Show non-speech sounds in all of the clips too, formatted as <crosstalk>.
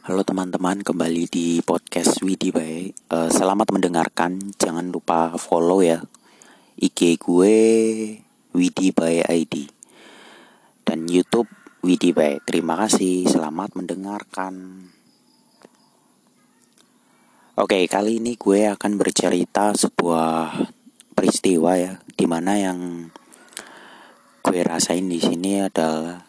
Halo teman-teman, kembali di podcast Widi Bay. Uh, selamat mendengarkan. Jangan lupa follow ya IG gue Widi Bay ID dan YouTube Widi Bay. Terima kasih. Selamat mendengarkan. Oke, kali ini gue akan bercerita sebuah peristiwa ya, di mana yang gue rasain di sini adalah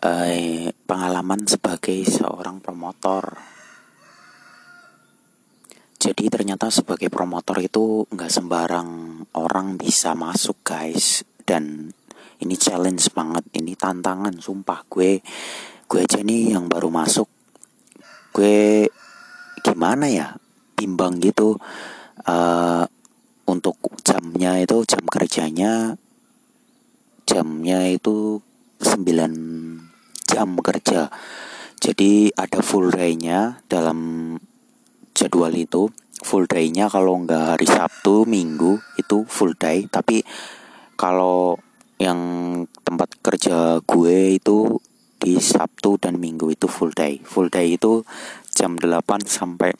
uh, pengalaman sebagai seorang promotor. Jadi ternyata sebagai promotor itu nggak sembarang orang bisa masuk guys. Dan ini challenge banget, ini tantangan sumpah. Gue gue aja nih yang baru masuk. Gue gimana ya bimbang gitu uh, untuk jamnya itu jam kerjanya jamnya itu 9 jam kerja. Jadi ada full day-nya dalam jadwal itu. Full day-nya kalau nggak hari Sabtu, Minggu itu full day. Tapi kalau yang tempat kerja gue itu di Sabtu dan Minggu itu full day. Full day itu jam 8 sampai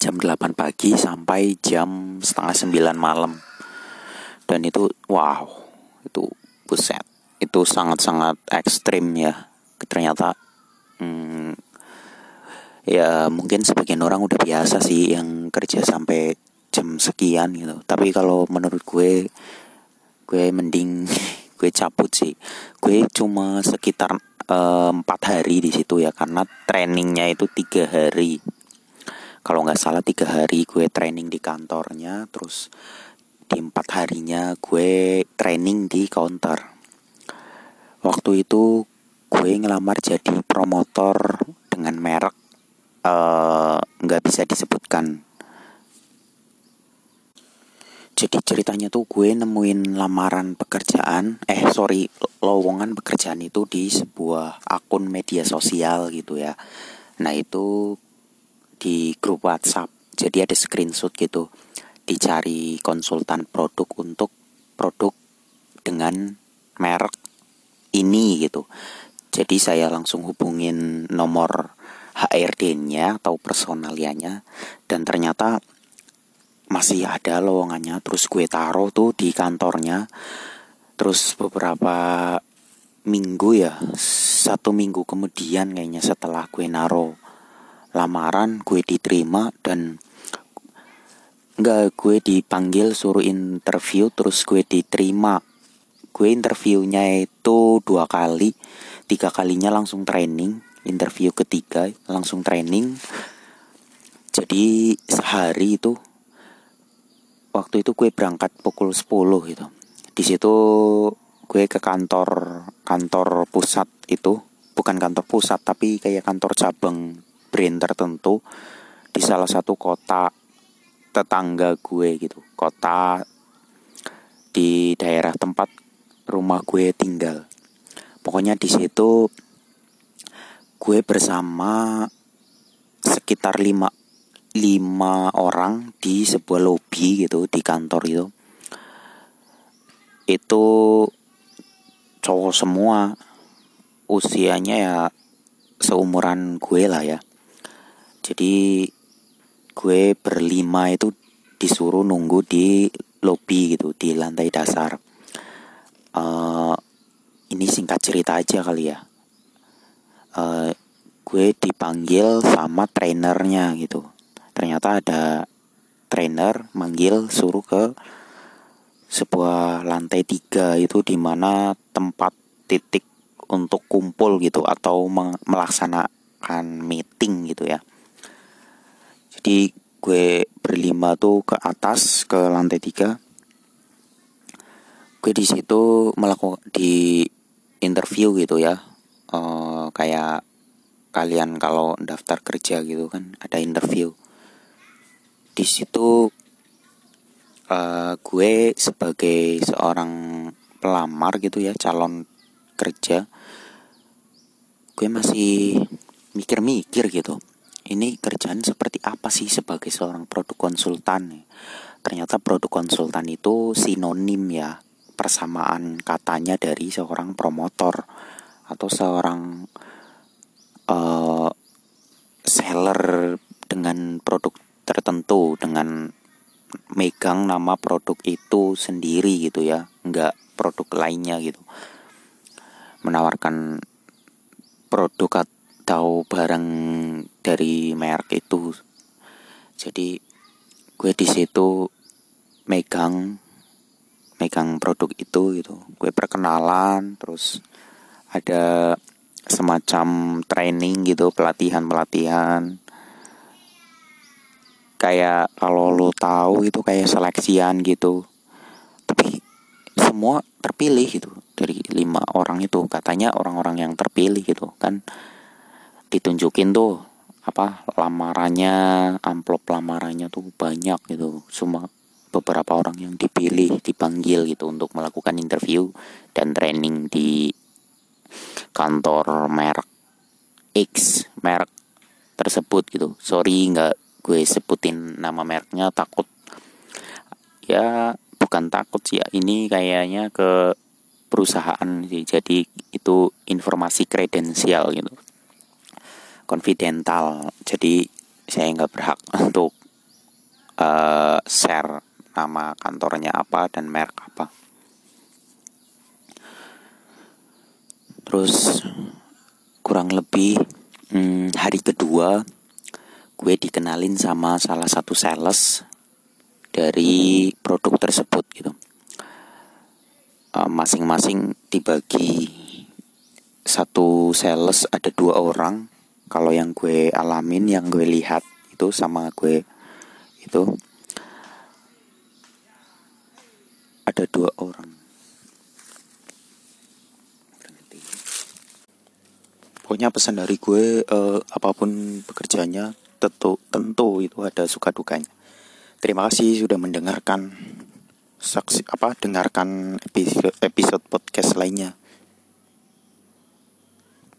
jam 8 pagi sampai jam setengah 9 malam. Dan itu wow, itu buset. Itu sangat-sangat ekstrim ya ternyata hmm, ya mungkin sebagian orang udah biasa sih yang kerja sampai jam sekian gitu. Tapi kalau menurut gue gue mending <laughs> gue cabut sih. Gue cuma sekitar eh, empat hari di situ ya karena trainingnya itu tiga hari. Kalau nggak salah tiga hari gue training di kantornya terus di empat harinya gue training di counter. Waktu itu gue ngelamar jadi promotor dengan merek eh, nggak uh, bisa disebutkan. Jadi ceritanya tuh gue nemuin lamaran pekerjaan eh sorry lowongan pekerjaan itu di sebuah akun media sosial gitu ya. Nah itu di grup WhatsApp. Jadi ada screenshot gitu dicari konsultan produk untuk produk dengan merek ini gitu jadi saya langsung hubungin nomor HRD-nya atau personalianya. Dan ternyata masih ada lowongannya. Terus gue taruh tuh di kantornya. Terus beberapa minggu ya satu minggu kemudian kayaknya setelah gue naruh lamaran gue diterima dan nggak gue dipanggil suruh interview terus gue diterima. Gue interviewnya itu dua kali tiga kalinya langsung training interview ketiga langsung training. Jadi sehari itu waktu itu gue berangkat pukul 10 gitu. Di situ gue ke kantor kantor pusat itu bukan kantor pusat tapi kayak kantor cabang brand tertentu di salah satu kota tetangga gue gitu. Kota di daerah tempat rumah gue tinggal pokoknya di situ gue bersama sekitar lima lima orang di sebuah lobby gitu di kantor itu. Itu cowok semua usianya ya seumuran gue lah ya. Jadi gue berlima itu disuruh nunggu di lobby gitu di lantai dasar. Uh, ini singkat cerita aja kali ya. Uh, gue dipanggil sama trainernya gitu. Ternyata ada trainer manggil suruh ke sebuah lantai tiga itu di mana tempat titik untuk kumpul gitu atau melaksanakan meeting gitu ya. Jadi gue berlima tuh ke atas ke lantai tiga. Gue di situ melakukan di interview gitu ya. Uh, kayak kalian kalau daftar kerja gitu kan ada interview. Di situ uh, gue sebagai seorang pelamar gitu ya calon kerja gue masih mikir-mikir gitu ini kerjaan seperti apa sih sebagai seorang produk konsultan? Ternyata produk konsultan itu sinonim ya persamaan katanya dari seorang promotor atau seorang seller dengan produk tertentu dengan megang nama produk itu sendiri gitu ya nggak produk lainnya gitu. Menawarkan produk atau barang dari merek itu. Jadi gue di situ megang megang produk itu gitu. Gue perkenalan terus ada semacam training gitu pelatihan pelatihan kayak kalau lo tahu itu kayak seleksian gitu. Tapi semua terpilih gitu dari lima orang itu. Katanya orang-orang yang terpilih gitu kan ditunjukin tuh apa lamarannya amplop lamarannya tuh banyak gitu. Cuma beberapa orang yang dipilih dipanggil gitu untuk melakukan interview dan training di kantor merek X merek tersebut gitu. Sorry nggak gue sebutin nama mereknya takut. Ya bukan takut sih ya ini kayaknya ke perusahaan sih. Jadi itu informasi kredensial gitu. Konfidental. Jadi saya nggak berhak untuk uh, share nama kantornya apa dan merek apa. Terus kurang lebih hmm, hari kedua gue dikenalin sama salah satu sales dari produk tersebut gitu. Masing-masing uh, dibagi satu sales ada dua orang. Kalau yang gue alamin yang gue lihat itu sama gue itu ada dua orang pokoknya pesan dari gue uh, apa pun pekerjaannya tentu tentu itu ada suka dukanya. Terima kasih sudah mendengarkan saksi apa dengarkan episode episode podcast lainnya.